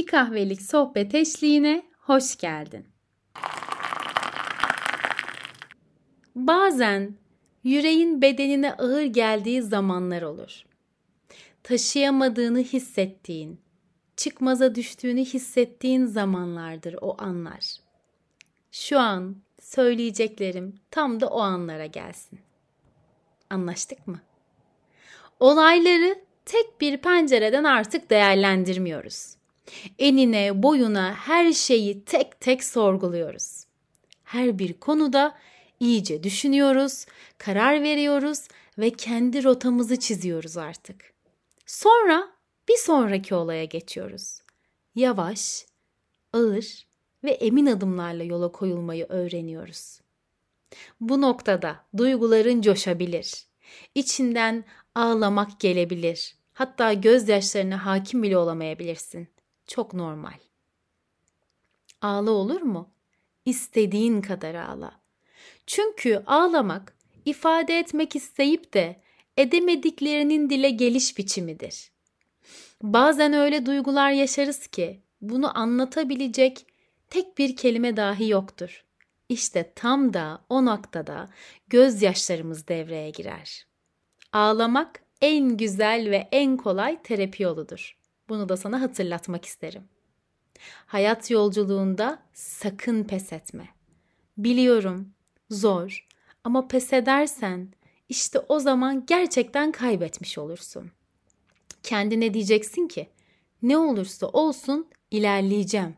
Bir kahvelik sohbet eşliğine hoş geldin. Bazen yüreğin bedenine ağır geldiği zamanlar olur. Taşıyamadığını hissettiğin, çıkmaza düştüğünü hissettiğin zamanlardır o anlar. Şu an söyleyeceklerim tam da o anlara gelsin. Anlaştık mı? Olayları tek bir pencereden artık değerlendirmiyoruz. Enine, boyuna her şeyi tek tek sorguluyoruz. Her bir konuda iyice düşünüyoruz, karar veriyoruz ve kendi rotamızı çiziyoruz artık. Sonra bir sonraki olaya geçiyoruz. Yavaş, ağır ve emin adımlarla yola koyulmayı öğreniyoruz. Bu noktada duyguların coşabilir. İçinden ağlamak gelebilir. Hatta gözyaşlarına hakim bile olamayabilirsin. Çok normal. Ağla olur mu? İstediğin kadar ağla. Çünkü ağlamak ifade etmek isteyip de edemediklerinin dile geliş biçimidir. Bazen öyle duygular yaşarız ki bunu anlatabilecek tek bir kelime dahi yoktur. İşte tam da o noktada gözyaşlarımız devreye girer. Ağlamak en güzel ve en kolay terapi yoludur. Bunu da sana hatırlatmak isterim. Hayat yolculuğunda sakın pes etme. Biliyorum zor ama pes edersen işte o zaman gerçekten kaybetmiş olursun. Kendine diyeceksin ki ne olursa olsun ilerleyeceğim.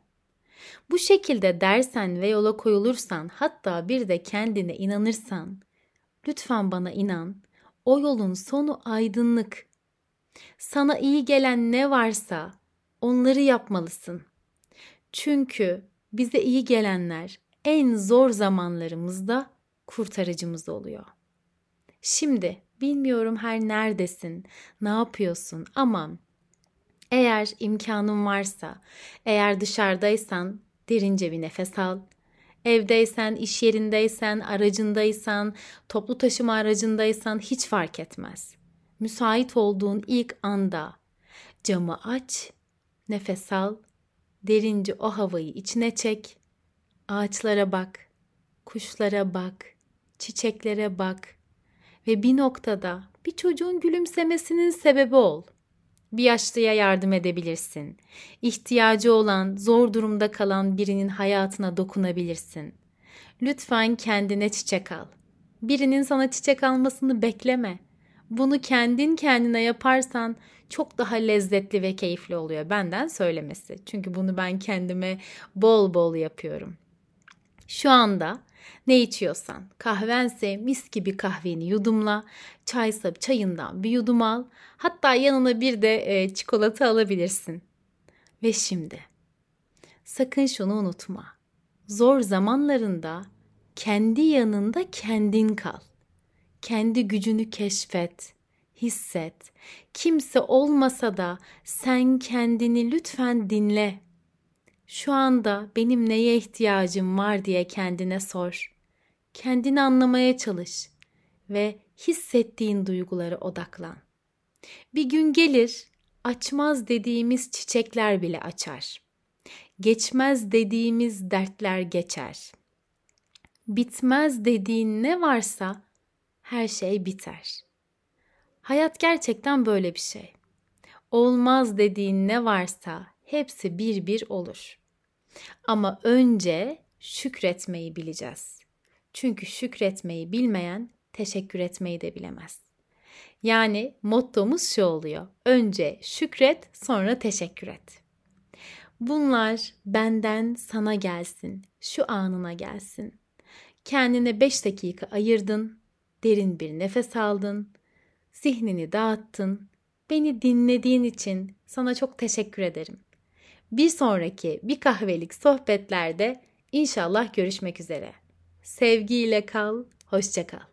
Bu şekilde dersen ve yola koyulursan hatta bir de kendine inanırsan lütfen bana inan o yolun sonu aydınlık. Sana iyi gelen ne varsa onları yapmalısın. Çünkü bize iyi gelenler en zor zamanlarımızda kurtarıcımız oluyor. Şimdi bilmiyorum her neredesin, ne yapıyorsun ama eğer imkanın varsa, eğer dışarıdaysan derince bir nefes al. Evdeysen, iş yerindeysen, aracındaysan, toplu taşıma aracındaysan hiç fark etmez. Müsait olduğun ilk anda camı aç, nefes al, derince o havayı içine çek, ağaçlara bak, kuşlara bak, çiçeklere bak ve bir noktada bir çocuğun gülümsemesinin sebebi ol. Bir yaşlıya yardım edebilirsin. İhtiyacı olan, zor durumda kalan birinin hayatına dokunabilirsin. Lütfen kendine çiçek al. Birinin sana çiçek almasını bekleme. Bunu kendin kendine yaparsan çok daha lezzetli ve keyifli oluyor benden söylemesi. Çünkü bunu ben kendime bol bol yapıyorum. Şu anda ne içiyorsan, kahvense mis gibi kahveni yudumla, çaysa çayından bir yudum al. Hatta yanına bir de e, çikolata alabilirsin. Ve şimdi sakın şunu unutma. Zor zamanlarında kendi yanında kendin kal. Kendi gücünü keşfet, hisset. Kimse olmasa da sen kendini lütfen dinle şu anda benim neye ihtiyacım var diye kendine sor. Kendini anlamaya çalış ve hissettiğin duygulara odaklan. Bir gün gelir, açmaz dediğimiz çiçekler bile açar. Geçmez dediğimiz dertler geçer. Bitmez dediğin ne varsa her şey biter. Hayat gerçekten böyle bir şey. Olmaz dediğin ne varsa hepsi bir bir olur. Ama önce şükretmeyi bileceğiz. Çünkü şükretmeyi bilmeyen teşekkür etmeyi de bilemez. Yani mottomuz şu oluyor. Önce şükret, sonra teşekkür et. Bunlar benden sana gelsin, şu anına gelsin. Kendine 5 dakika ayırdın, derin bir nefes aldın, zihnini dağıttın. Beni dinlediğin için sana çok teşekkür ederim. Bir sonraki bir kahvelik sohbetlerde inşallah görüşmek üzere. Sevgiyle kal, hoşça kal.